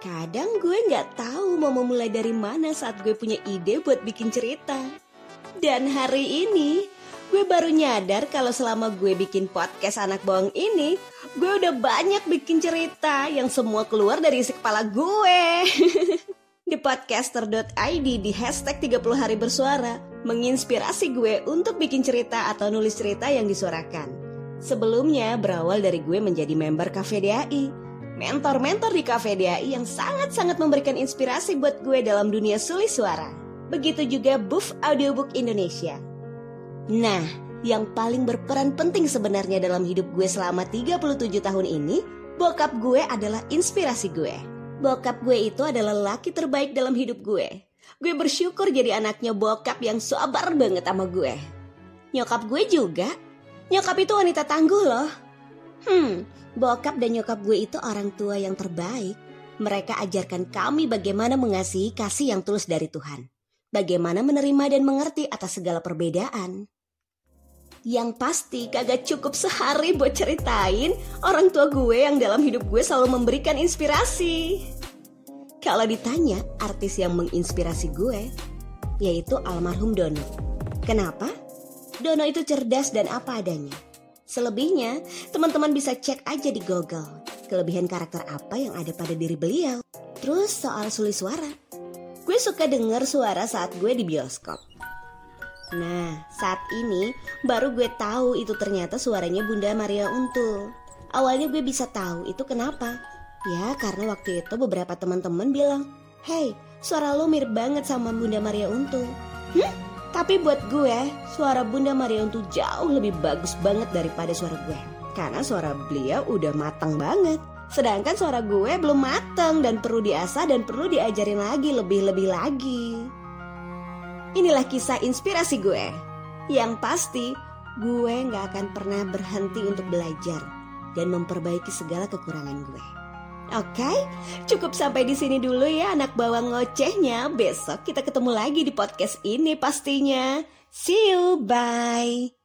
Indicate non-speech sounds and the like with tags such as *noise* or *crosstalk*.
Kadang gue nggak tahu mau memulai dari mana saat gue punya ide buat bikin cerita. Dan hari ini, gue baru nyadar kalau selama gue bikin podcast anak bohong ini, gue udah banyak bikin cerita yang semua keluar dari isi kepala gue. *laughs* Di podcaster.id di hashtag 30 hari bersuara menginspirasi gue untuk bikin cerita atau nulis cerita yang disuarakan. Sebelumnya berawal dari gue menjadi member Cafe DAI, mentor-mentor di Cafe DAI yang sangat-sangat memberikan inspirasi buat gue dalam dunia sulis suara. Begitu juga Buff Audiobook Indonesia. Nah, yang paling berperan penting sebenarnya dalam hidup gue selama 37 tahun ini, bokap gue adalah inspirasi gue. Bokap gue itu adalah laki terbaik dalam hidup gue. Gue bersyukur jadi anaknya bokap yang sabar banget sama gue. Nyokap gue juga. Nyokap itu wanita tangguh loh. Hmm, bokap dan nyokap gue itu orang tua yang terbaik. Mereka ajarkan kami bagaimana mengasihi kasih yang tulus dari Tuhan. Bagaimana menerima dan mengerti atas segala perbedaan. Yang pasti kagak cukup sehari buat ceritain orang tua gue yang dalam hidup gue selalu memberikan inspirasi. Kalau ditanya artis yang menginspirasi gue, yaitu almarhum Dono. Kenapa? Dono itu cerdas dan apa adanya. Selebihnya, teman-teman bisa cek aja di Google. Kelebihan karakter apa yang ada pada diri beliau. Terus soal sulis suara. Gue suka denger suara saat gue di bioskop. Nah, saat ini baru gue tahu itu ternyata suaranya Bunda Maria Untul. Awalnya gue bisa tahu itu kenapa. Ya, karena waktu itu beberapa teman-teman bilang, "Hey, suara lo mirip banget sama Bunda Maria Untul." Hmm? Tapi buat gue, suara Bunda Maria Untul jauh lebih bagus banget daripada suara gue. Karena suara beliau udah matang banget. Sedangkan suara gue belum matang dan perlu diasah dan perlu diajarin lagi lebih-lebih lagi. Inilah kisah inspirasi gue. Yang pasti, gue gak akan pernah berhenti untuk belajar dan memperbaiki segala kekurangan gue. Oke, cukup sampai di sini dulu ya anak bawang ngocehnya. Besok kita ketemu lagi di podcast ini pastinya. See you, bye.